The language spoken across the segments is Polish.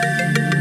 Música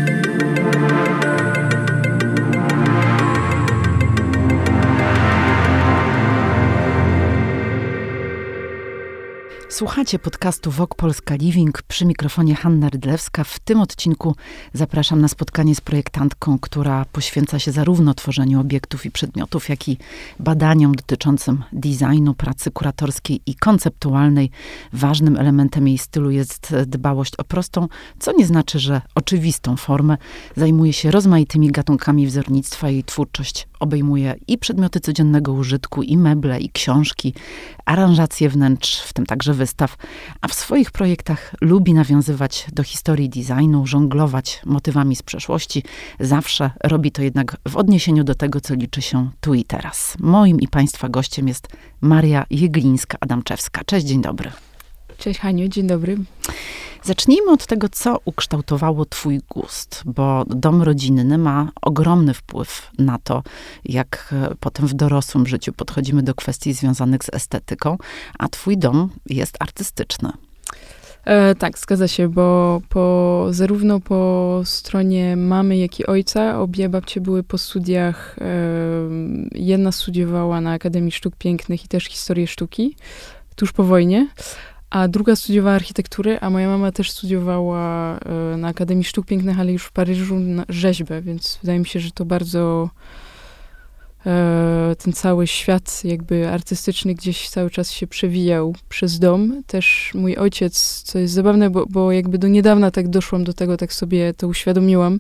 Słuchacie podcastu Wok Polska Living przy mikrofonie Hanna Rydlewska. W tym odcinku zapraszam na spotkanie z projektantką, która poświęca się zarówno tworzeniu obiektów i przedmiotów, jak i badaniom dotyczącym designu, pracy kuratorskiej i konceptualnej. Ważnym elementem jej stylu jest dbałość o prostą, co nie znaczy, że oczywistą formę. Zajmuje się rozmaitymi gatunkami wzornictwa. Jej twórczość obejmuje i przedmioty codziennego użytku, i meble, i książki, aranżacje wnętrz, w tym także a w swoich projektach lubi nawiązywać do historii designu, żonglować motywami z przeszłości. Zawsze robi to jednak w odniesieniu do tego, co liczy się tu i teraz. Moim i Państwa gościem jest Maria Jeglińska-Adamczewska. Cześć, dzień dobry. Cześć Haniu, dzień dobry. Zacznijmy od tego, co ukształtowało Twój gust, bo dom rodzinny ma ogromny wpływ na to, jak e, potem w dorosłym życiu podchodzimy do kwestii związanych z estetyką, a Twój dom jest artystyczny. E, tak, zgadza się, bo po, zarówno po stronie mamy, jak i ojca, obie babcie były po studiach. E, jedna studiowała na Akademii Sztuk Pięknych i też historię sztuki, tuż po wojnie a druga studiowała architekturę, a moja mama też studiowała e, na Akademii Sztuk Pięknych, ale już w Paryżu rzeźbę, więc wydaje mi się, że to bardzo e, ten cały świat jakby artystyczny gdzieś cały czas się przewijał przez dom. Też mój ojciec, co jest zabawne, bo, bo jakby do niedawna tak doszłam do tego, tak sobie to uświadomiłam,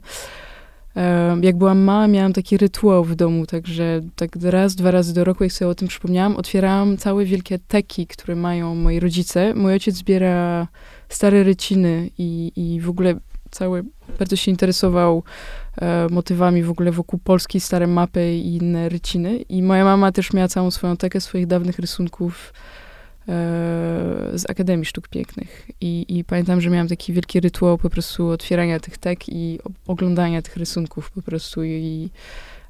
jak byłam mała, miałam taki rytuał w domu, także tak raz, dwa razy do roku, jak sobie o tym przypomniałam, otwierałam całe wielkie teki, które mają moi rodzice. Mój ojciec zbiera stare ryciny i, i w ogóle cały, bardzo się interesował e, motywami w ogóle wokół Polski, stare mapy i inne ryciny. I moja mama też miała całą swoją tekę swoich dawnych rysunków z Akademii Sztuk Pięknych. I, I, pamiętam, że miałam taki wielki rytuał po prostu otwierania tych tek i oglądania tych rysunków po prostu i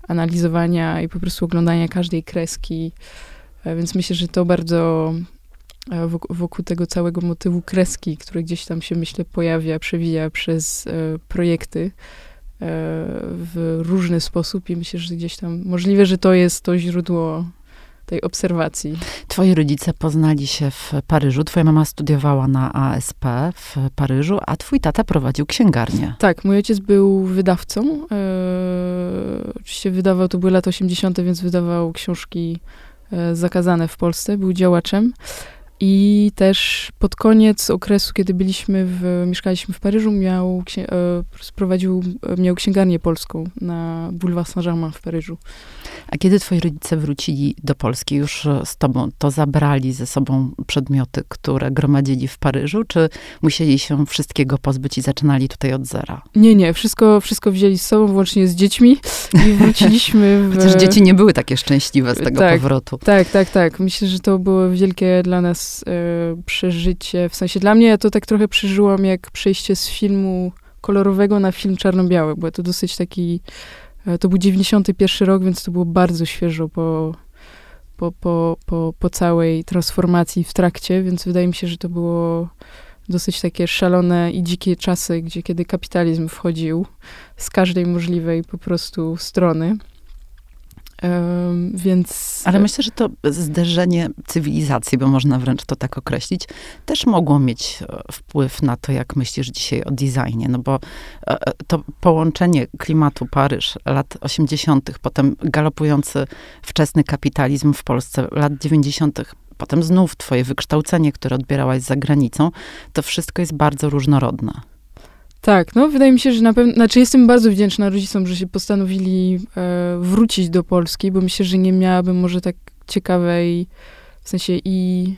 analizowania i po prostu oglądania każdej kreski. E, więc myślę, że to bardzo e, wokół tego całego motywu kreski, który gdzieś tam się, myślę, pojawia, przewija przez projekty w różny sposób i myślę, że gdzieś tam możliwe, że to jest to źródło tej obserwacji. Twoi rodzice poznali się w Paryżu. Twoja mama studiowała na ASP w Paryżu, a twój tata prowadził księgarnię. Tak, mój ojciec był wydawcą. E, oczywiście wydawał, to były lata 80., więc wydawał książki e, zakazane w Polsce. Był działaczem. I też pod koniec okresu, kiedy byliśmy w, mieszkaliśmy w Paryżu, miał, e, prowadził, miał księgarnię polską na Boulevard Saint-Germain w Paryżu. A kiedy twoi rodzice wrócili do Polski już z tobą, to zabrali ze sobą przedmioty, które gromadzili w Paryżu, czy musieli się wszystkiego pozbyć i zaczynali tutaj od zera? Nie, nie, wszystko, wszystko wzięli z sobą, włącznie z dziećmi i wróciliśmy w... Chociaż dzieci nie były takie szczęśliwe z tego tak, powrotu. Tak, tak, tak. Myślę, że to było wielkie dla nas e, przeżycie, w sensie dla mnie ja to tak trochę przeżyłam jak przejście z filmu kolorowego na film czarno-biały, bo to dosyć taki E, to był 91 rok, więc to było bardzo świeżo po, po, po, po, po całej transformacji w trakcie, więc wydaje mi się, że to było dosyć takie szalone i dzikie czasy, gdzie kiedy kapitalizm wchodził z każdej możliwej po prostu strony. Więc... Ale myślę, że to zderzenie cywilizacji, bo można wręcz to tak określić, też mogło mieć e, wpływ na to, jak myślisz dzisiaj o designie. No bo e, e, to połączenie klimatu Paryż lat 80., potem galopujący wczesny kapitalizm w Polsce lat 90., potem znów twoje wykształcenie, które odbierałaś za granicą, to wszystko jest bardzo różnorodne. Tak, no wydaje mi się, że na pewno, znaczy jestem bardzo wdzięczna rodzicom, że się postanowili e, wrócić do Polski, bo myślę, że nie miałabym może tak ciekawej, w sensie i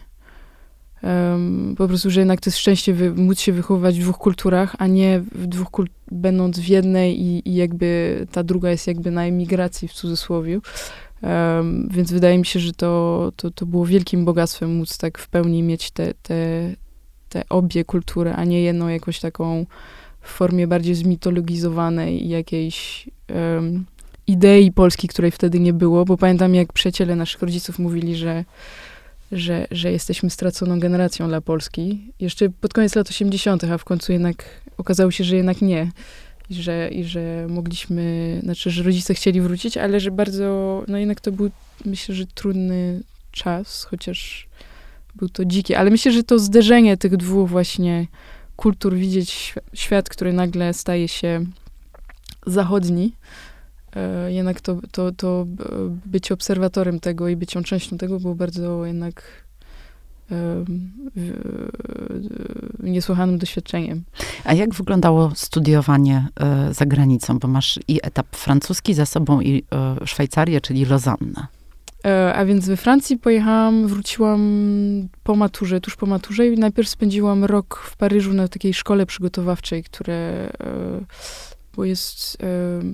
po prostu, że jednak to jest szczęście wy, móc się wychowywać w dwóch kulturach, a nie w dwóch będąc w jednej i, i, jakby ta druga jest jakby na emigracji w cudzysłowie. Um, więc wydaje mi się, że to, to, to było wielkim bogactwem móc tak w pełni mieć te, te, te obie kultury, a nie jedną jakąś taką w formie bardziej zmitologizowanej jakiejś um, idei Polski, której wtedy nie było, bo pamiętam jak przyjaciele naszych rodziców mówili, że że, że jesteśmy straconą generacją dla Polski. Jeszcze pod koniec lat 80., a w końcu jednak okazało się, że jednak nie. I że, I że mogliśmy, znaczy, że rodzice chcieli wrócić, ale że bardzo, no jednak to był, myślę, że trudny czas, chociaż był to dziki. Ale myślę, że to zderzenie tych dwóch właśnie kultur, widzieć świat, który nagle staje się zachodni, e, jednak to, to, to bycie obserwatorem tego i bycie częścią tego było bardzo jednak niesłychanym doświadczeniem. A jak wyglądało studiowanie e, za granicą? Bo masz i etap francuski za sobą, i e, Szwajcarię, czyli Lozannę. A więc we Francji pojechałam, wróciłam po maturze, tuż po maturze i najpierw spędziłam rok w Paryżu na takiej szkole przygotowawczej, które bo jest,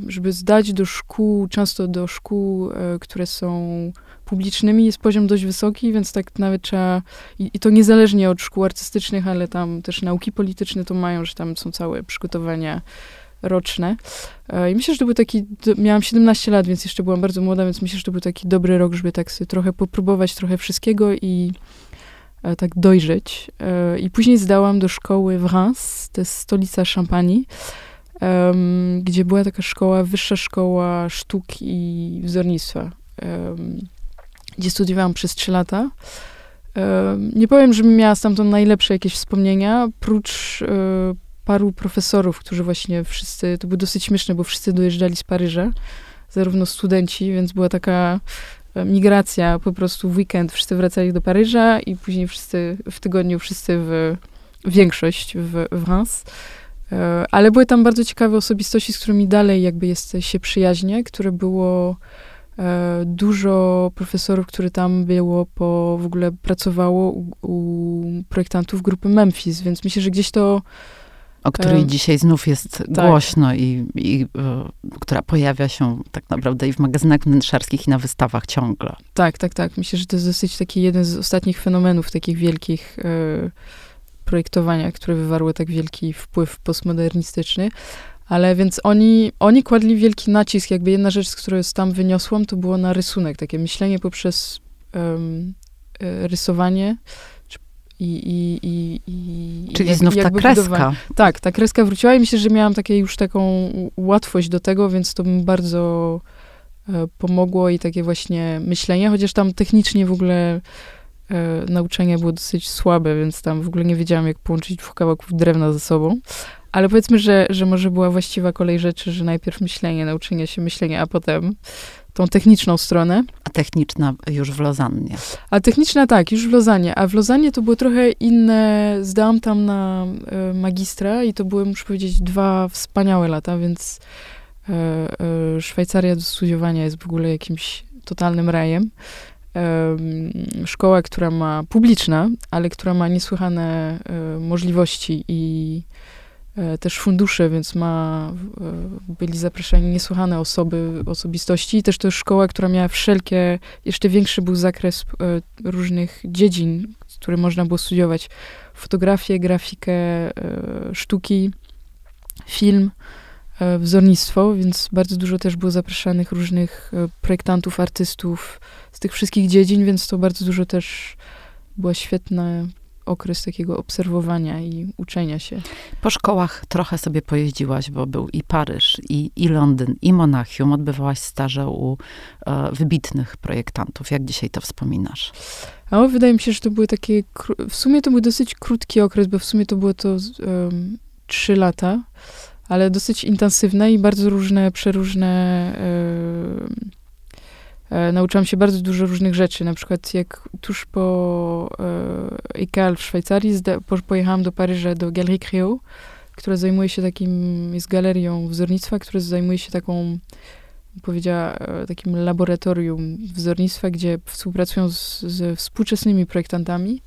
żeby zdać do szkół, często do szkół, które są publicznymi jest poziom dość wysoki, więc tak nawet trzeba, i, to niezależnie od szkół artystycznych, ale tam też nauki polityczne to mają, że tam są całe przygotowania roczne. E, I myślę, że to był taki, miałam 17 lat, więc jeszcze byłam bardzo młoda, więc myślę, że to był taki dobry rok, żeby tak sobie trochę popróbować trochę wszystkiego i e, tak dojrzeć. E, I później zdałam do szkoły w Reims, to jest stolica Szampanii, gdzie była taka szkoła, wyższa szkoła sztuk i wzornictwa gdzie studiowałam przez trzy lata. Nie powiem, że miała stamtąd najlepsze jakieś wspomnienia, prócz paru profesorów, którzy właśnie wszyscy, to było dosyć śmieszne, bo wszyscy dojeżdżali z Paryża, zarówno studenci, więc była taka migracja, po prostu w weekend wszyscy wracali do Paryża i później wszyscy, w tygodniu wszyscy w, większość w, w Reims. E, ale były tam bardzo ciekawe osobistości, z którymi dalej jakby jest się przyjaźnie, które było E, dużo profesorów, które tam było, po, w ogóle pracowało u, u projektantów grupy Memphis, więc myślę, że gdzieś to o której dzisiaj znów jest tak. głośno i, i e, która pojawia się tak naprawdę i w magazynach wnętrzarskich i na wystawach ciągle. Tak, tak, tak. Myślę, że to jest dosyć taki jeden z ostatnich fenomenów takich wielkich e, projektowania, które wywarły tak wielki wpływ postmodernistyczny. Ale więc oni, oni kładli wielki nacisk, jakby jedna rzecz, z której tam wyniosłam, to było na rysunek, takie myślenie poprzez um, rysowanie i, i, i, i Czyli znów ta kreska. Tak, ta kreska wróciła i myślę, że miałam takie już taką łatwość do tego, więc to mi bardzo e, pomogło i takie właśnie myślenie, chociaż tam technicznie w ogóle e, nauczenie było dosyć słabe, więc tam w ogóle nie wiedziałam, jak połączyć dwóch kawałków drewna ze sobą. Ale powiedzmy, że, że może była właściwa kolej rzeczy, że najpierw myślenie, nauczenie się myślenia, a potem tą techniczną stronę. A techniczna już w Lozannie. A techniczna tak, już w Lozannie. A w Lozannie to było trochę inne. Zdałam tam na e, magistra i to były, muszę powiedzieć, dwa wspaniałe lata, więc e, e, Szwajcaria do studiowania jest w ogóle jakimś totalnym rajem. Szkoła, która ma publiczna, ale która ma niesłychane możliwości i też fundusze, więc ma, e, byli zapraszani niesłychane osoby, osobistości i też to jest szkoła, która miała wszelkie, jeszcze większy był zakres e, różnych dziedzin, które można było studiować. Fotografię, grafikę, sztuki, film, wzornictwo, więc bardzo dużo też było zapraszanych różnych projektantów, artystów z tych wszystkich dziedzin, więc to bardzo dużo też była świetna okres takiego obserwowania i uczenia się. Po szkołach trochę sobie pojeździłaś, bo był i Paryż, i, i Londyn, i Monachium. Odbywałaś staże u e, wybitnych projektantów. Jak dzisiaj to wspominasz? A wydaje mi się, że to były takie, w sumie to był dosyć krótki okres, bo w sumie to było to trzy um, lata, ale dosyć intensywne i bardzo różne, przeróżne E, nauczyłam się bardzo dużo różnych rzeczy. Na przykład jak tuż po e, IKEA w Szwajcarii po, pojechałam do Paryża, do Galerie Créo, która zajmuje się takim, jest galerią wzornictwa, która zajmuje się taką, powiedziała, e, takim laboratorium wzornictwa, gdzie współpracują z, ze współczesnymi projektantami,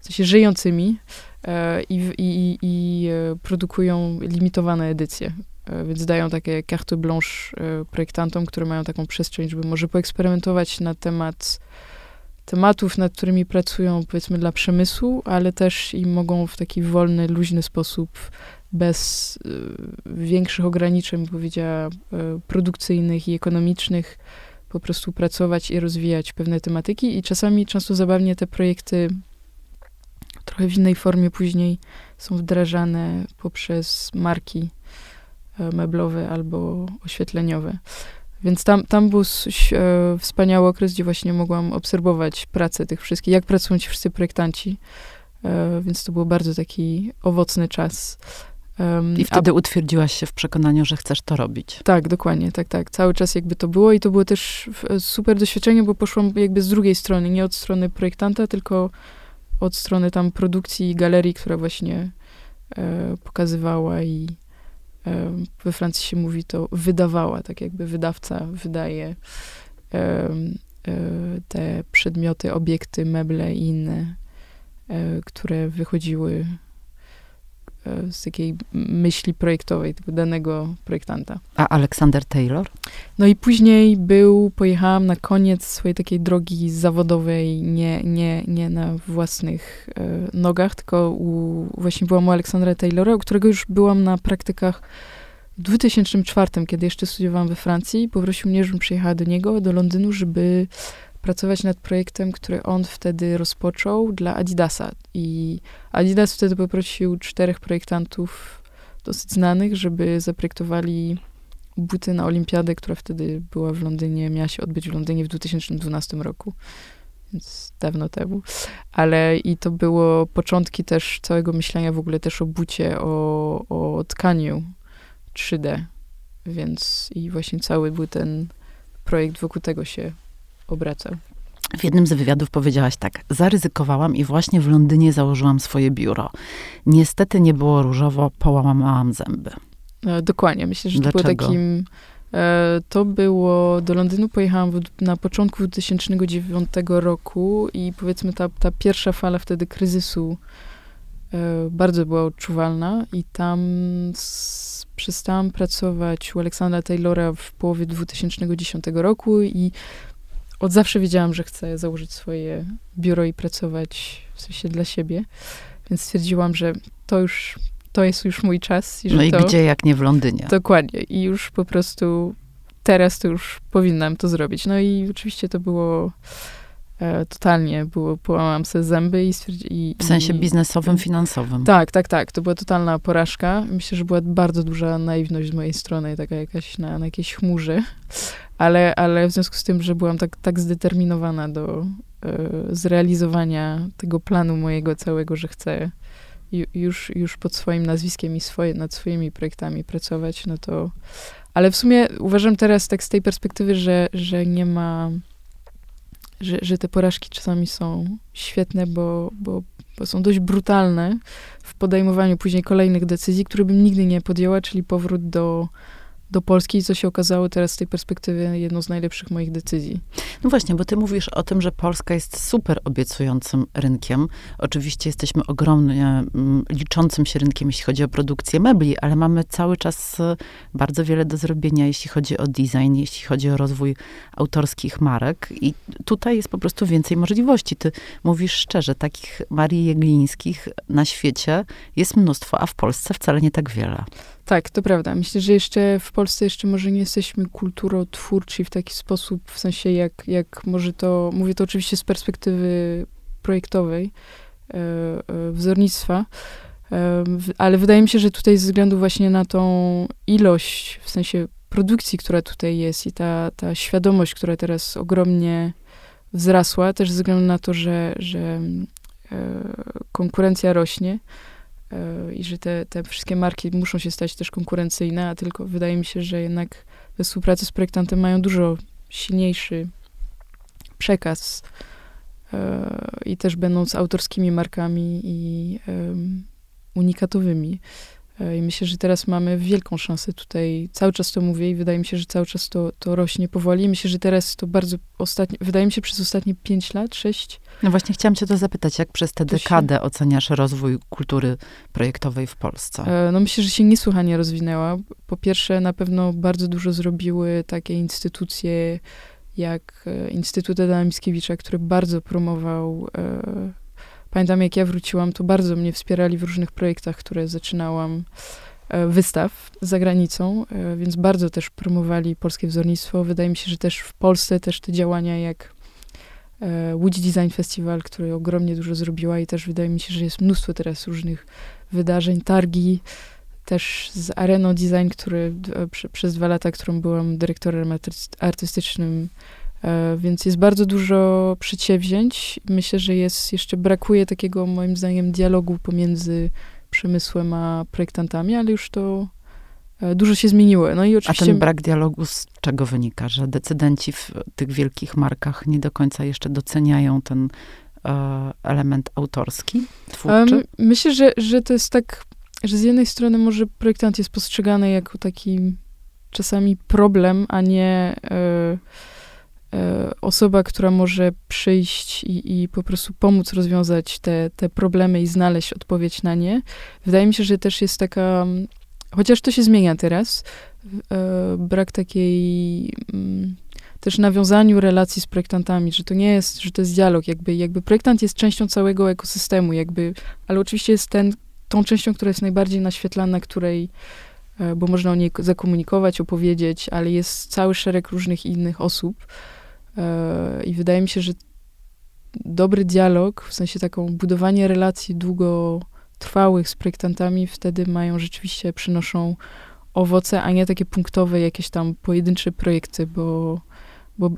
w sensie żyjącymi e, i, i, i produkują limitowane edycje. E, więc dają takie carte blanche e, projektantom, które mają taką przestrzeń, żeby może poeksperymentować na temat tematów, nad którymi pracują, powiedzmy, dla przemysłu, ale też i mogą w taki wolny, luźny sposób, bez y, większych ograniczeń, powiedziała, produkcyjnych i ekonomicznych, po prostu pracować i rozwijać pewne tematyki. I czasami często zabawnie te projekty trochę w innej formie później są wdrażane poprzez marki e, meblowe albo oświetleniowe. Więc tam, tam był e, wspaniały okres, gdzie właśnie mogłam obserwować pracę tych wszystkich, jak pracują ci wszyscy projektanci. E, więc to był bardzo taki owocny czas. I wtedy a, utwierdziłaś się w przekonaniu, że chcesz to robić. Tak, dokładnie, tak, tak. Cały czas jakby to było i to było też super doświadczenie, bo poszłam jakby z drugiej strony, nie od strony projektanta, tylko od strony tam produkcji galerii, która właśnie e, pokazywała i we Francji się mówi to wydawała, tak jakby wydawca wydaje e, te przedmioty, obiekty, meble i inne, e, które wychodziły z takiej myśli projektowej tego danego projektanta. A Aleksander Taylor? No i później był, pojechałam na koniec swojej takiej drogi zawodowej, nie, nie, nie na własnych e, nogach, tylko u, właśnie byłam u Aleksandra Taylora, u którego już byłam na praktykach w 2004, kiedy jeszcze studiowałam we Francji. Poprosił mnie, żebym przyjechała do niego, do Londynu, żeby pracować nad projektem, który on wtedy rozpoczął dla Adidasa. I Adidas wtedy poprosił czterech projektantów dosyć znanych, żeby zaprojektowali buty na olimpiadę, która wtedy była w Londynie, miała się odbyć w Londynie w 2012 roku. Więc dawno temu. Ale i to było początki też całego myślenia w ogóle też o bucie, o, o tkaniu 3D. Więc i właśnie cały był ten projekt wokół tego się obracał. W jednym z wywiadów powiedziałaś tak: Zaryzykowałam i właśnie w Londynie założyłam swoje biuro. Niestety nie było różowo, połamałam zęby. E, dokładnie. Myślę, że Dlaczego? to było takim. E, to było. Do Londynu pojechałam w, na początku 2009 roku i powiedzmy ta, ta pierwsza fala wtedy kryzysu e, bardzo była odczuwalna i tam z, przestałam pracować u Aleksandra Taylora w połowie 2010 roku i od zawsze wiedziałam, że chcę założyć swoje biuro i pracować w sensie dla siebie, więc stwierdziłam, że to już, to jest już mój czas. I że no i to, gdzie jak nie w Londynie. Dokładnie. I już po prostu teraz to już powinnam to zrobić. No i oczywiście to było totalnie, było, połamałam sobie zęby i stwierdziłam. W sensie biznesowym, finansowym. Tak, tak, tak. To była totalna porażka. Myślę, że była bardzo duża naiwność z mojej strony, taka jakaś na, na jakiejś chmurze ale, ale w związku z tym, że byłam tak, tak zdeterminowana do y, zrealizowania tego planu mojego całego, że chcę już, już pod swoim nazwiskiem i swoje, nad swoimi projektami pracować, no to... Ale w sumie uważam teraz tak z tej perspektywy, że, że nie ma... Że, że te porażki czasami są świetne, bo, bo, bo są dość brutalne w podejmowaniu później kolejnych decyzji, które bym nigdy nie podjęła, czyli powrót do do Polski, co się okazało teraz z tej perspektywy jedną z najlepszych moich decyzji. No właśnie, bo ty mówisz o tym, że Polska jest super obiecującym rynkiem. Oczywiście jesteśmy ogromnie mm, liczącym się rynkiem, jeśli chodzi o produkcję mebli, ale mamy cały czas e, bardzo wiele do zrobienia, jeśli chodzi o design, jeśli chodzi o rozwój autorskich marek i tutaj jest po prostu więcej możliwości. Ty mówisz szczerze, takich Marii Jeglińskich na świecie jest mnóstwo, a w Polsce wcale nie tak wiele. Tak, to prawda. Myślę, że jeszcze w Polsce jeszcze może nie jesteśmy kulturotwórczy w taki sposób, w sensie jak, jak może to, mówię to oczywiście z perspektywy projektowej, e, e, wzornictwa, e, ale wydaje mi się, że tutaj ze względu właśnie na tą ilość, w sensie produkcji, która tutaj jest i ta, ta świadomość, która teraz ogromnie wzrasła, też ze względu na to, że, że konkurencja rośnie, i że te, te wszystkie marki muszą się stać też konkurencyjne, a tylko wydaje mi się, że jednak we współpracy z projektantem mają dużo silniejszy przekaz e, i też będąc autorskimi markami i unikatowymi. E, I myślę, że teraz mamy wielką szansę tutaj. Cały czas to mówię i wydaje mi się, że cały czas to, to rośnie powoli. Myślę, że teraz to bardzo ostatnie, wydaje mi się przez ostatnie pięć lat, sześć. No właśnie chciałam cię to zapytać, jak przez tę dekadę się... oceniasz rozwój kultury projektowej w Polsce? E, no myślę, że się niesłychanie rozwinęła. Po pierwsze, na pewno bardzo dużo zrobiły takie instytucje jak e, Instytut Adama Mickiewicza, który bardzo promował Pamiętam, jak ja wróciłam, to bardzo mnie wspierali w różnych projektach, które zaczynałam. wystaw za granicą, więc bardzo też promowali polskie wzornictwo. Wydaje mi się, że też w Polsce też te działania jak Łódź Design Festival, który ogromnie dużo zrobiła i też wydaje mi się, że jest mnóstwo teraz różnych wydarzeń, targi, też z Areno Design, który przez dwa lata, którą byłam dyrektorem artystycznym, e, więc jest bardzo dużo przedsięwzięć. Myślę, że jest jeszcze brakuje takiego, moim zdaniem, dialogu pomiędzy przemysłem a projektantami, ale już to e, dużo się zmieniło. No i oczywiście... A ten brak dialogu z czego wynika? Że decydenci w tych wielkich markach nie do końca jeszcze doceniają ten e, element autorski, twórczy? Myślę, że, że to jest tak że z jednej strony może projektant jest postrzegany jako taki czasami problem, a nie e, e, osoba, która może przyjść i, i, po prostu pomóc rozwiązać te, te problemy i znaleźć odpowiedź na nie. Wydaje mi się, że też jest taka, chociaż to się zmienia teraz, e, brak takiej mm, też nawiązaniu relacji z projektantami, że to nie jest, że to jest dialog, jakby, jakby projektant jest częścią całego ekosystemu, jakby, ale oczywiście jest ten, tą częścią, która jest najbardziej naświetlana, której, e, bo można o niej zakomunikować, opowiedzieć, ale jest cały szereg różnych innych osób. I wydaje mi się, że dobry dialog, w sensie taką budowanie relacji długotrwałych z projektantami, wtedy mają rzeczywiście, przynoszą owoce, a nie takie punktowe jakieś tam pojedyncze projekty, bo, bo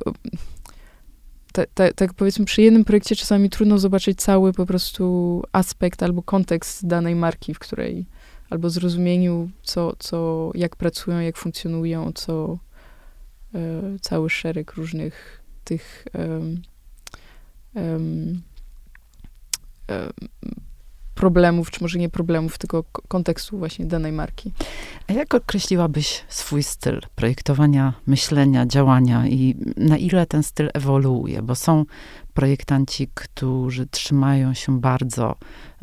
tak powiedzmy, przy jednym projekcie czasami trudno zobaczyć cały po prostu aspekt albo kontekst danej marki, w której albo zrozumieniu, co, co, jak pracują, jak funkcjonują, co e, cały szereg różnych tych um, um, problemów, czy może nie problemów, tylko kontekstu właśnie danej marki. A jak określiłabyś swój styl projektowania, myślenia, działania i na ile ten styl ewoluuje? Bo są projektanci, którzy trzymają się bardzo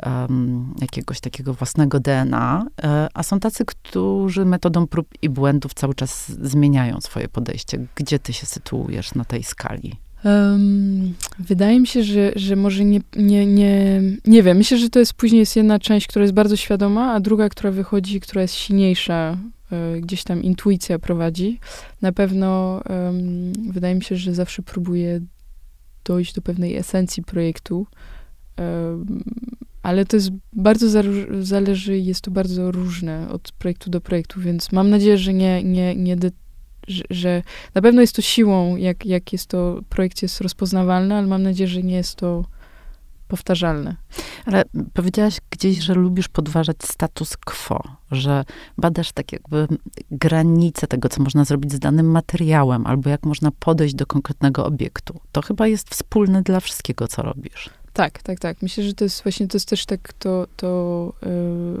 um, jakiegoś takiego własnego DNA, e, a są tacy, którzy metodą prób i błędów cały czas zmieniają swoje podejście. Gdzie ty się sytuujesz na tej skali? Um, wydaje mi się, że, że może nie, nie, nie, nie wiem. Myślę, że to jest później jest jedna część, która jest bardzo świadoma, a druga, która wychodzi, która jest silniejsza, y, gdzieś tam intuicja prowadzi. Na pewno um, wydaje mi się, że zawsze próbuję dojść do pewnej esencji projektu, ale to jest bardzo zależy, jest to bardzo różne od projektu do projektu, więc mam nadzieję, że nie, nie, nie, że, na pewno jest to siłą, jak, jak jest to, projekt jest rozpoznawalny, ale mam nadzieję, że nie jest to powtarzalne. Ale powiedziałaś gdzieś, że lubisz podważać status quo, że badasz tak jakby granice tego, co można zrobić z danym materiałem, albo jak można podejść do konkretnego obiektu. To chyba jest wspólne dla wszystkiego, co robisz. Tak, tak, tak. Myślę, że to jest właśnie, to jest też tak, to, to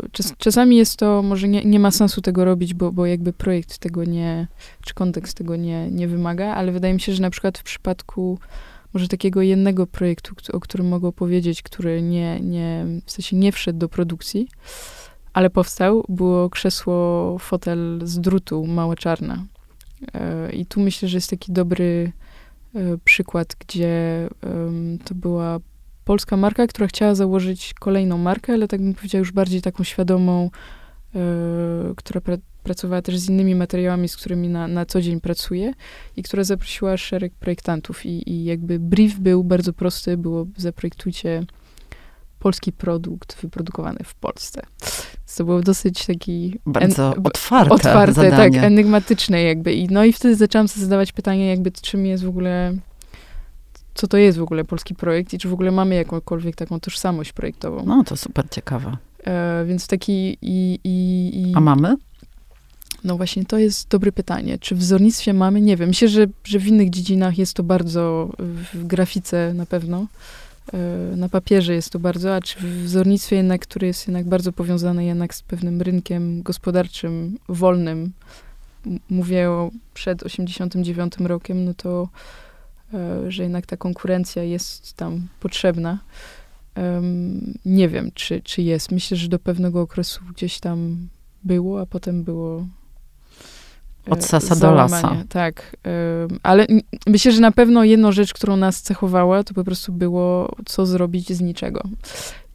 yy, czas, czasami jest to, może nie, nie ma sensu tego robić, bo, bo jakby projekt tego nie, czy kontekst tego nie, nie wymaga, ale wydaje mi się, że na przykład w przypadku może takiego jednego projektu, o którym mogę opowiedzieć, który nie, nie, w sensie nie wszedł do produkcji, ale powstał, było krzesło, fotel z drutu, małe czarne. Yy, I tu myślę, że jest taki dobry yy, przykład, gdzie to była polska marka, która chciała założyć kolejną markę, ale tak bym powiedziała już bardziej taką świadomą, yy, która pracowała też z innymi materiałami, z którymi na, na co dzień pracuje i która zaprosiła szereg projektantów i, i jakby brief był bardzo prosty, było zaprojektujcie polski produkt wyprodukowany w Polsce. To było dosyć taki... Bardzo en, otwarte Otwarte, tak, zadanie. tak, enigmatyczne jakby. I, no i wtedy zaczęłam sobie zadawać pytanie jakby, czym jest w ogóle co to jest w ogóle polski projekt i czy w ogóle mamy jakąkolwiek taką tożsamość projektową. No, to super ciekawe. E, więc taki i, i, i... A mamy? No właśnie, to jest dobre pytanie. Czy w wzornictwie mamy? Nie wiem. Myślę, że, że w innych dziedzinach jest to bardzo, w grafice na pewno, e, na papierze jest to bardzo, a czy w wzornictwie jednak, które jest jednak bardzo powiązane jednak z pewnym rynkiem gospodarczym, wolnym, mówię o przed 89 rokiem, no to E, że jednak ta konkurencja jest tam potrzebna. Nie wiem, czy, czy jest. Myślę, że do pewnego okresu gdzieś tam było, a potem było. E, Od sasa do lasa. Tak. Ale myślę, że na pewno jedną rzecz, którą nas cechowała, to po prostu było, co zrobić z niczego.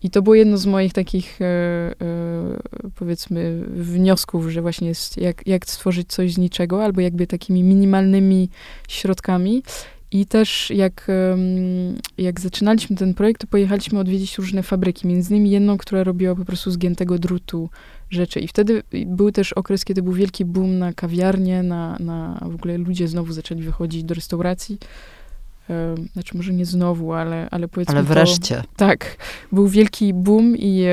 I to było jedno z moich takich, e, e, powiedzmy, wniosków, że właśnie jest jak, jak stworzyć coś z niczego, albo jakby takimi minimalnymi środkami. I też jak, jak zaczynaliśmy ten projekt, to pojechaliśmy odwiedzić różne fabryki, między innymi jedną, która robiła po prostu zgiętego drutu rzeczy. I wtedy był też okres, kiedy był wielki boom na kawiarnie, na, na w ogóle ludzie znowu zaczęli wychodzić do restauracji. Znaczy może nie znowu, ale, ale powiedzmy Ale wreszcie. To, tak. Był wielki boom i,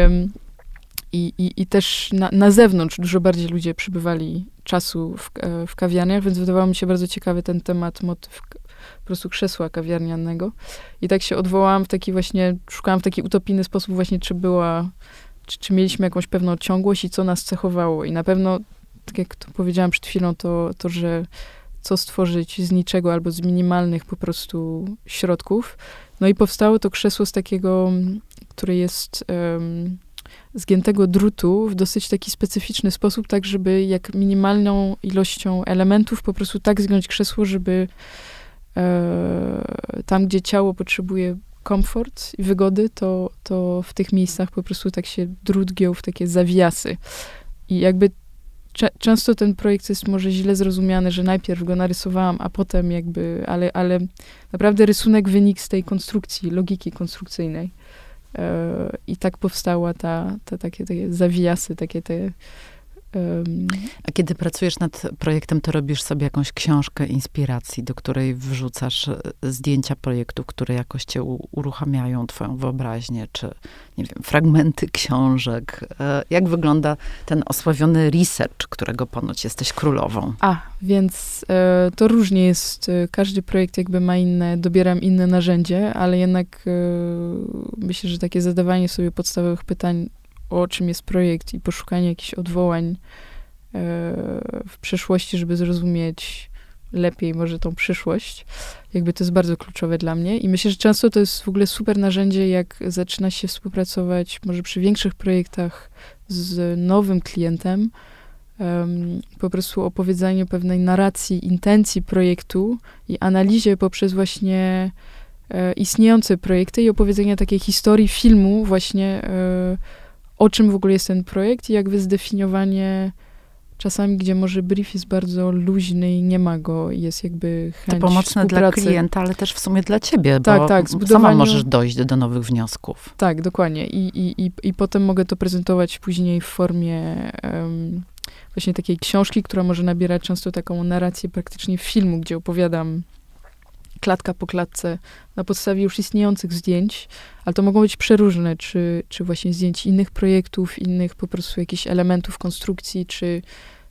i, i, i też na, na zewnątrz dużo bardziej ludzie przybywali czasu w, e, w kawiarniach, więc wydawało mi się bardzo ciekawy ten temat, motyw po prostu krzesła kawiarnianego. I tak się odwołałam w taki właśnie, szukałam w taki utopijny sposób właśnie, czy była, czy, czy mieliśmy jakąś pewną ciągłość i co nas cechowało. I na pewno, tak jak to powiedziałam przed chwilą, to, to że co stworzyć z niczego albo z minimalnych po prostu środków. No i powstało to krzesło z takiego, które jest um, zgiętego drutu w dosyć taki specyficzny sposób, tak żeby jak minimalną ilością elementów po prostu tak zgiąć krzesło, żeby tam, gdzie ciało potrzebuje komfort i wygody, to, to w tych miejscach po prostu tak się drut w takie zawiasy. I jakby często ten projekt jest może źle zrozumiany, że najpierw go narysowałam, a potem jakby, ale, ale naprawdę rysunek wynik z tej konstrukcji, logiki konstrukcyjnej. E, I tak powstała ta, ta takie, takie zawiasy, takie te a kiedy pracujesz nad projektem, to robisz sobie jakąś książkę inspiracji, do której wrzucasz e, zdjęcia projektów, które jakoś cię uruchamiają, twoją wyobraźnię, czy nie wiem, fragmenty książek. E, jak wygląda ten osławiony research, którego ponoć jesteś królową? A, więc e, to różnie jest. Każdy projekt jakby ma inne, dobieram inne narzędzie, ale jednak myślę, że takie zadawanie sobie podstawowych pytań o czym jest projekt i poszukanie jakichś odwołań e, w przeszłości, żeby zrozumieć lepiej może tą przyszłość. Jakby to jest bardzo kluczowe dla mnie i myślę, że często to jest w ogóle super narzędzie, jak zaczyna się współpracować może przy większych projektach z nowym klientem, um, po prostu opowiedzeniu pewnej narracji, intencji projektu i analizie poprzez właśnie e, istniejące projekty i opowiedzenia takiej historii filmu właśnie e, o czym w ogóle jest ten projekt i jakby zdefiniowanie czasami, gdzie może brief jest bardzo luźny i nie ma go, jest jakby chęć To pomocne dla klienta, ale też w sumie dla ciebie, tak, bo tak, zbudowaniu... sama możesz dojść do nowych wniosków. Tak, dokładnie. I, i, i, i potem mogę to prezentować później w formie um, właśnie takiej książki, która może nabierać często taką narrację praktycznie filmu, gdzie opowiadam klatka po klatce na podstawie już istniejących zdjęć, ale to mogą być przeróżne, czy, czy właśnie zdjęć innych projektów, innych po prostu jakichś elementów konstrukcji, czy,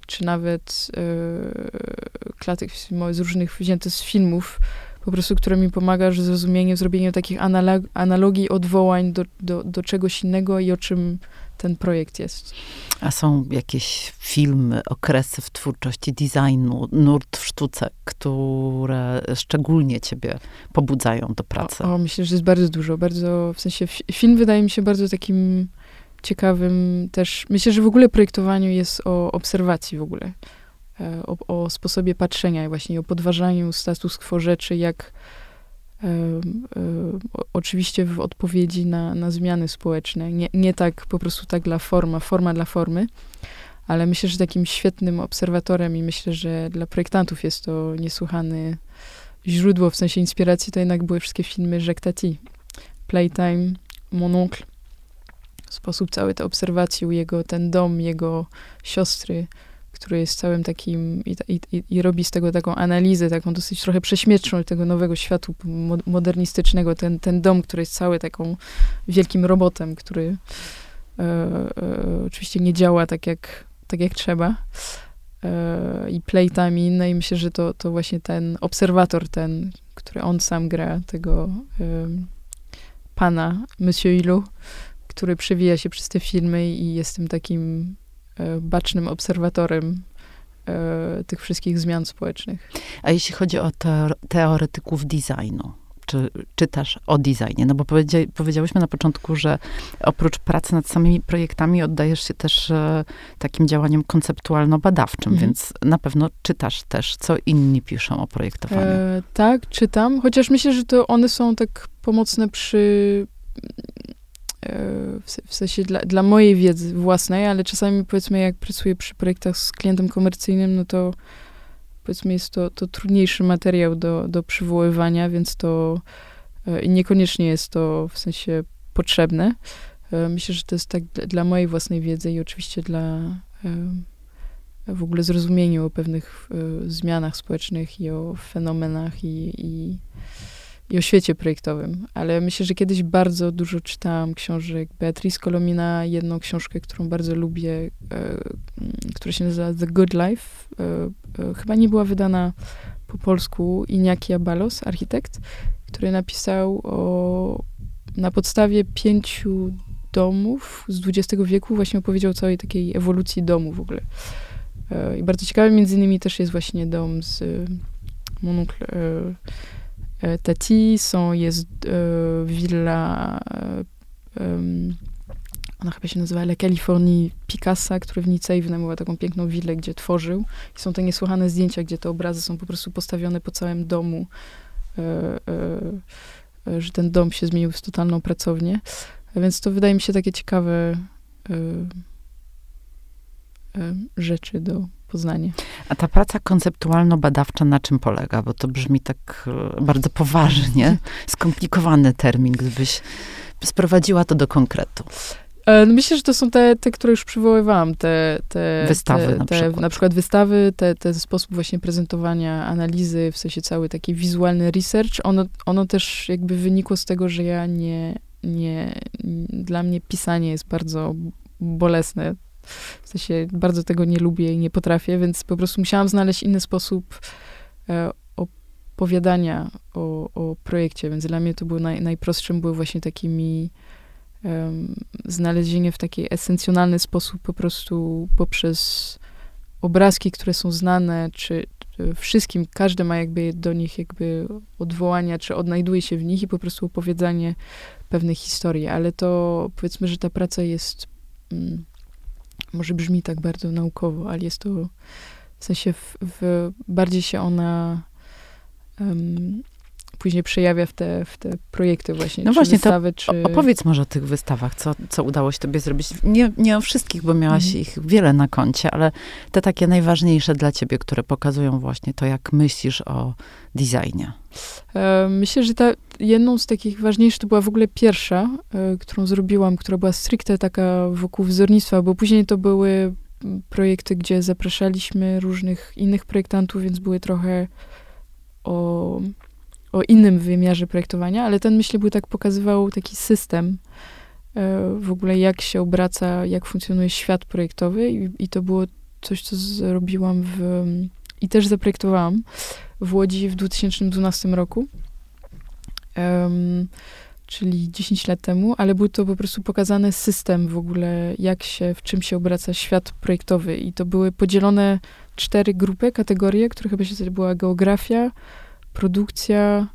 czy nawet yy, klatek z różnych wzięte z filmów, po prostu, które mi pomaga że zrozumienie, zrobieniu takich analog, analogii, odwołań do, do, do czegoś innego i o czym ten projekt jest. A są jakieś filmy, okresy w twórczości designu, nurt w sztuce, które szczególnie ciebie pobudzają do pracy? O, o, myślę, że jest bardzo dużo. Bardzo, w sensie film wydaje mi się bardzo takim ciekawym też. Myślę, że w ogóle projektowaniu jest o obserwacji w ogóle. E, o, o sposobie patrzenia i właśnie o podważaniu status quo rzeczy, jak oczywiście w odpowiedzi na, na zmiany społeczne. Nie, nie tak po prostu tak dla forma, forma dla formy, ale myślę, że takim świetnym obserwatorem i myślę, że dla projektantów jest to niesłychane źródło, w sensie inspiracji, to jednak były wszystkie filmy Jacques Tati. Playtime, Mon Oncle. Sposób całej tej obserwacji u jego, ten dom jego siostry, który jest całym takim i, i, i, robi z tego taką analizę, taką dosyć trochę prześmieczną tego nowego światu modernistycznego, ten, ten dom, który jest cały taką wielkim robotem, który e, e, oczywiście nie działa tak jak, tak jak trzeba. E, I playtime i inne i myślę, że to, to właśnie ten obserwator, ten, który on sam gra, tego e, pana, Monsieur Ilu, który przewija się przez te filmy i jest tym takim bacznym obserwatorem e, tych wszystkich zmian społecznych. A jeśli chodzi o teoretyków designu, czy czytasz o designie? No bo powiedzia, powiedziałyśmy na początku, że oprócz pracy nad samymi projektami oddajesz się też e, takim działaniom konceptualno-badawczym, mhm. więc na pewno czytasz też, co inni piszą o projektowaniu. E, tak, czytam, chociaż myślę, że to one są tak pomocne przy w sensie dla, dla mojej wiedzy własnej, ale czasami powiedzmy jak pracuję przy projektach z klientem komercyjnym, no to powiedzmy jest to, to trudniejszy materiał do, do przywoływania, więc to i niekoniecznie jest to w sensie potrzebne. Myślę, że to jest tak dla mojej własnej wiedzy i oczywiście dla w ogóle zrozumieniu o pewnych zmianach społecznych i o fenomenach i, i i o świecie projektowym, ale myślę, że kiedyś bardzo dużo czytałam książek Beatrice Colomina, jedną książkę, którą bardzo lubię, e, która się nazywa The Good Life. E, e, chyba nie była wydana po polsku. Iniaki Abalos, architekt, który napisał o, na podstawie pięciu domów z XX wieku, właśnie opowiedział o całej takiej ewolucji domu w ogóle. E, I bardzo ciekawy między innymi też jest właśnie dom z Monucle E, Tati, są, jest e, willa, e, ona chyba się nazywa La Californie Picassa, który w Nicei wynajmował taką piękną willę, gdzie tworzył. I są te niesłychane zdjęcia, gdzie te obrazy są po prostu postawione po całym domu, że ten dom się zmienił w totalną pracownię. Więc to wydaje mi się takie ciekawe rzeczy do poznania. A ta praca konceptualno-badawcza na czym polega? Bo to brzmi tak e, bardzo poważnie, skomplikowany termin, gdybyś sprowadziła to do konkretu. E, no myślę, że to są te, te które już przywoływałam, te, te wystawy te, na, te, przykład. na przykład wystawy, te, te sposób właśnie prezentowania, analizy, w sensie cały taki wizualny research, ono, ono też jakby wynikło z tego, że ja nie, nie, dla mnie pisanie jest bardzo bolesne, w sensie bardzo tego nie lubię i nie potrafię, więc po prostu musiałam znaleźć inny sposób e, opowiadania o, o projekcie, więc dla mnie to było naj, najprostszym, były właśnie takimi um, znalezienie w taki esencjonalny sposób po prostu poprzez obrazki, które są znane, czy, wszystkim, każdy ma jakby do nich jakby odwołania, czy odnajduje się w nich i po prostu opowiadanie pewnych historii, ale to powiedzmy, że ta praca jest mm, może brzmi tak bardzo naukowo, ale jest to w sensie w, w bardziej się ona um, później przejawia w te, w te projekty właśnie. No właśnie, wystawy, to czy... opowiedz może o tych wystawach, co, co udało się tobie zrobić. Nie, nie o wszystkich, bo miałaś mhm. ich wiele na koncie, ale te takie najważniejsze dla ciebie, które pokazują właśnie to, jak myślisz o designie. E, myślę, że ta, jedną z takich ważniejszych to była w ogóle pierwsza, e, którą zrobiłam, która była stricte taka wokół wzornictwa, bo później to były projekty, gdzie zapraszaliśmy różnych innych projektantów, więc były trochę o o innym wymiarze projektowania, ale ten, myślę, był tak pokazywał taki system e, w ogóle, jak się obraca, jak funkcjonuje świat projektowy i, i to było coś, co zrobiłam w, i też zaprojektowałam w Łodzi w 2012 roku. Um, czyli 10 lat temu, ale był to po prostu pokazany system w ogóle, jak się, w czym się obraca świat projektowy. I to były podzielone cztery grupy, kategorie, które chyba się była geografia, produkcja,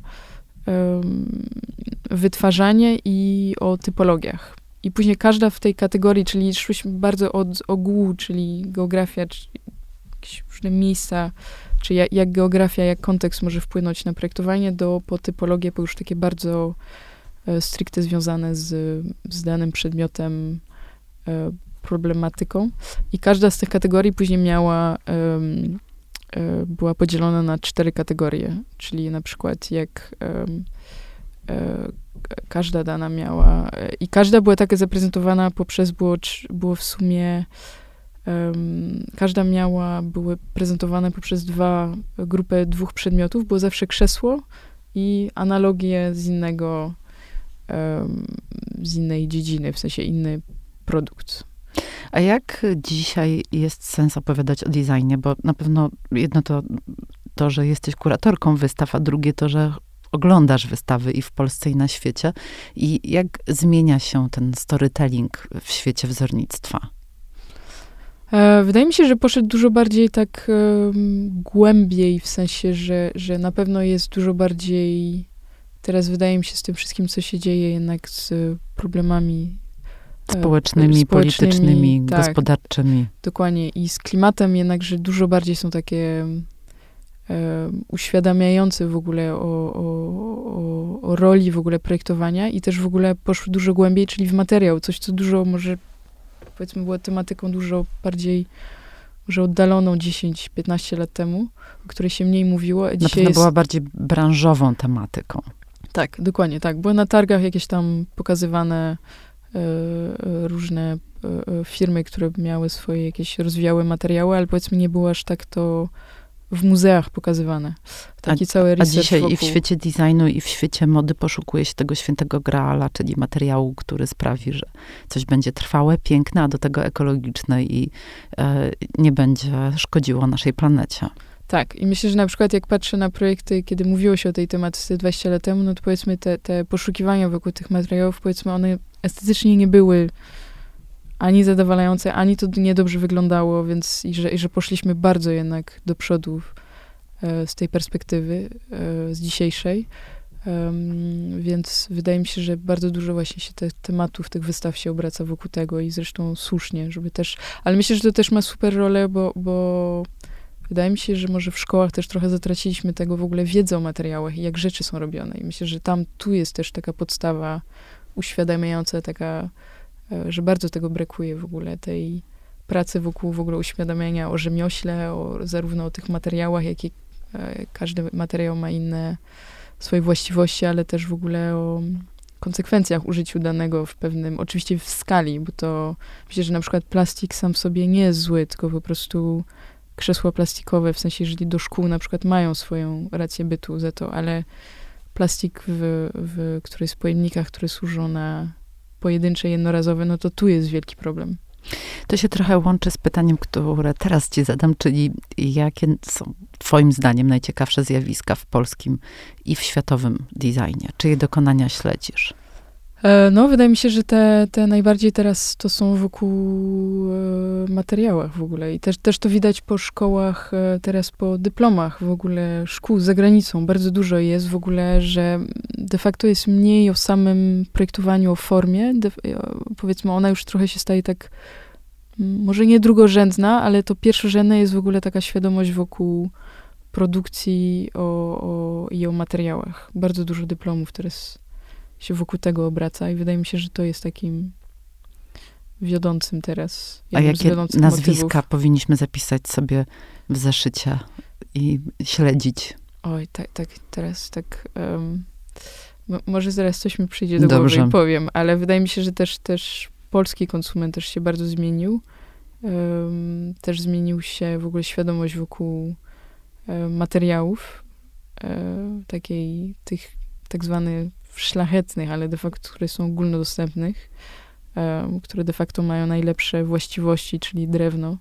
wytwarzanie i o typologiach. I później każda w tej kategorii, czyli szłyśmy bardzo od ogółu, czyli geografia, czy jakieś różne miejsca, czy jak, jak, geografia, jak kontekst może wpłynąć na projektowanie, do po typologię, bo już takie bardzo e, stricte związane z, z danym przedmiotem, e, problematyką. I każda z tych kategorii później miała E, była podzielona na cztery kategorie, czyli na przykład jak e, każda dana miała i każda była taka zaprezentowana poprzez, było, było w sumie każda miała, były prezentowane poprzez dwa, grupę dwóch przedmiotów, było zawsze krzesło i analogie z innego, z innej dziedziny, w sensie inny produkt. A jak dzisiaj jest sens opowiadać o designie? Bo na pewno jedno to, to, że jesteś kuratorką wystaw, a drugie to, że oglądasz wystawy i w Polsce, i na świecie. I jak zmienia się ten storytelling w świecie wzornictwa? E, wydaje mi się, że poszedł dużo bardziej tak um, głębiej, w sensie, że, że na pewno jest dużo bardziej. Teraz wydaje mi się z tym wszystkim, co się dzieje, jednak z problemami społecznymi, społecznymi politycznymi, tak, gospodarczymi. Dokładnie. I z klimatem jednakże dużo bardziej są takie uświadamiający w ogóle o, o, o, o, roli w ogóle projektowania i też w ogóle poszły dużo głębiej, czyli w materiał, coś, co dużo może, powiedzmy, było tematyką dużo bardziej może oddaloną 10-15 lat temu, o której się mniej mówiło. Na pewno jest... była bardziej branżową tematyką. Tak, dokładnie tak. Były na targach jakieś tam pokazywane różne y, firmy, które miały swoje jakieś, rozwijały materiały, ale powiedzmy nie było aż tak to w muzeach pokazywane. Taki a, cały A dzisiaj wokół. i w świecie designu, i w świecie mody poszukuje się tego świętego graala, czyli materiału, który sprawi, że coś będzie trwałe, piękne, a do tego ekologiczne i e, nie będzie szkodziło naszej planecie. Tak, i myślę, że na przykład jak patrzę na projekty, kiedy mówiło się o tej tematyce 20 lat temu, no to powiedzmy te, te poszukiwania wokół tych materiałów, powiedzmy one estetycznie nie były ani zadowalające, ani to niedobrze wyglądało, więc i że, i że poszliśmy bardzo jednak do przodu e, z tej perspektywy, e, z dzisiejszej. Um, więc wydaje mi się, że bardzo dużo właśnie się tych tematów, tych wystaw się obraca wokół tego i zresztą słusznie, żeby też, ale myślę, że to też ma super rolę, bo, bo wydaje mi się, że może w szkołach też trochę zatraciliśmy tego w ogóle wiedzę o materiałach i jak rzeczy są robione i myślę, że tam tu jest też taka podstawa uświadamiająca, taka E, że bardzo tego brakuje w ogóle, tej pracy wokół w ogóle uświadamiania o rzemiośle, o, zarówno o tych materiałach, jak i e, każdy materiał ma inne swoje właściwości, ale też w ogóle o konsekwencjach użyciu danego w pewnym, oczywiście w skali, bo to myślę, że na przykład plastik sam w sobie nie jest zły, tylko po prostu krzesła plastikowe, w sensie, jeżeli do szkół na przykład mają swoją rację bytu za to, ale plastik, w, w, który jest w pojemnikach, które służą na pojedyncze, jednorazowe, no to tu jest wielki problem. To się trochę łączy z pytaniem, które teraz ci zadam, czyli jakie są twoim zdaniem najciekawsze zjawiska w polskim i w światowym designie? Czyje dokonania śledzisz? E, no, wydaje mi się, że te, te najbardziej teraz to są wokół e, materiałach w ogóle. I też, też to widać po szkołach, e, teraz po dyplomach w ogóle szkół za granicą. Bardzo dużo jest w ogóle, że de facto jest mniej o samym projektowaniu, o formie. De, powiedzmy, ona już trochę się staje tak, może nie drugorzędna, ale to pierwszorzędne jest w ogóle taka świadomość wokół produkcji o, o, i o materiałach. Bardzo dużo dyplomów teraz się wokół tego obraca i wydaje mi się, że to jest takim wiodącym teraz. A jakie nazwiska motywów. powinniśmy zapisać sobie w zeszycie i śledzić? Oj, tak, tak teraz tak... Um, może zaraz coś mi przyjdzie do Dobrze. głowy i powiem, ale wydaje mi się, że też, też polski konsument też się bardzo zmienił. Um, też zmienił się w ogóle świadomość wokół um, materiałów, um, takiej, tych tak zwanych szlachetnych, ale de facto, które są ogólnodostępnych, które de facto mają najlepsze właściwości, czyli drewno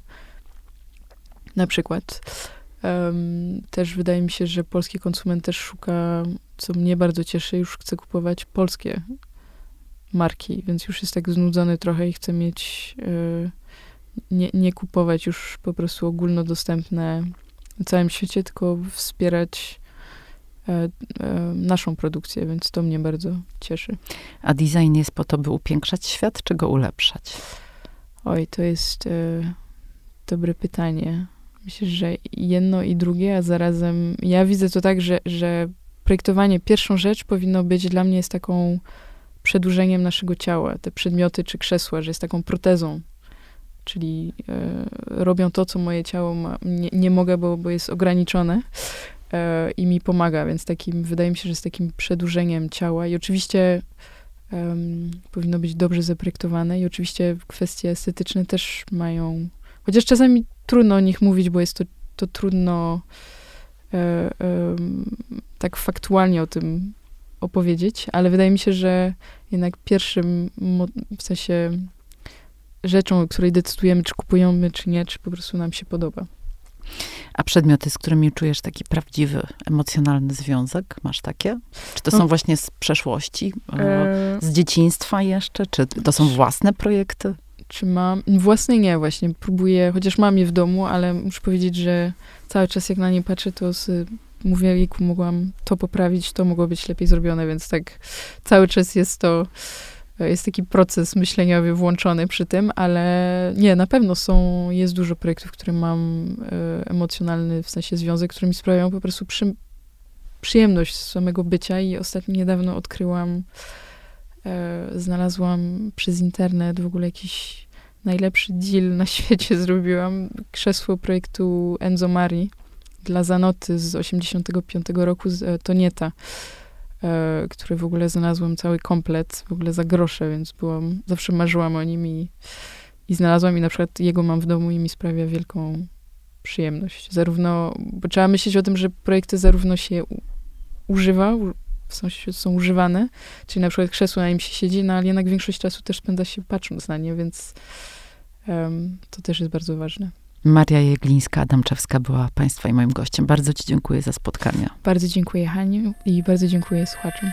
na przykład. Też wydaje mi się, że polski konsument też szuka, co mnie bardzo cieszy, już chce kupować polskie marki, więc już jest tak znudzony trochę i chce mieć, y, nie, nie kupować już po prostu ogólnodostępne na całym świecie, tylko wspierać E, e, naszą produkcję, więc to mnie bardzo cieszy. A design jest po to, by upiększać świat, czy go ulepszać? Oj, to jest e, dobre pytanie. Myślę, że jedno i drugie, a zarazem ja widzę to tak, że, że projektowanie, pierwszą rzecz powinno być dla mnie jest taką przedłużeniem naszego ciała. Te przedmioty czy krzesła, że jest taką protezą. Czyli e, robią to, co moje ciało ma, nie, nie mogę, bo, bo jest ograniczone e, i mi pomaga, więc takim, wydaje mi się, że z takim przedłużeniem ciała i oczywiście um, powinno być dobrze zaprojektowane i oczywiście kwestie estetyczne też mają, chociaż czasami trudno o nich mówić, bo jest to, to trudno e, e, tak faktualnie o tym opowiedzieć, ale wydaje mi się, że jednak pierwszym, w sensie rzeczą, o której decydujemy, czy kupujemy, czy nie, czy po prostu nam się podoba. A przedmioty, z którymi czujesz taki prawdziwy, emocjonalny związek, masz takie? Czy to są no. właśnie z przeszłości, e... z dzieciństwa jeszcze? Czy to są własne projekty? Czy mam? Własne nie, właśnie. Próbuję, chociaż mam je w domu, ale muszę powiedzieć, że cały czas jak na nie patrzę, to z, mówię, jejku, mogłam to poprawić, to mogło być lepiej zrobione, więc tak cały czas jest to jest taki proces myśleniowy włączony przy tym, ale nie, na pewno są, jest dużo projektów, które mam e, emocjonalny, w sensie związek, które mi sprawiają po prostu przy, przyjemność z samego bycia i ostatnio niedawno odkryłam, e, znalazłam przez internet w ogóle jakiś najlepszy deal na świecie zrobiłam. Krzesło projektu Enzo Mari dla Zanoty z 85 roku z e, Tonieta, e, który w ogóle znalazłam cały komplet, w ogóle za grosze, więc byłam, zawsze marzyłam o nim i, i znalazłam i na przykład jego mam w domu i mi sprawia wielką przyjemność. Zarówno, bo trzeba myśleć o tym, że projekty zarówno się używa, w sensie są używane, czyli na przykład krzesło na nim się siedzi, no ale jednak większość czasu też spędza się patrząc na nie, więc um, to też jest bardzo ważne. Maria Jeglińska-Adamczewska była Państwa i moim gościem. Bardzo Ci dziękuję za spotkanie. Bardzo dziękuję Haniu i bardzo dziękuję słuchaczom.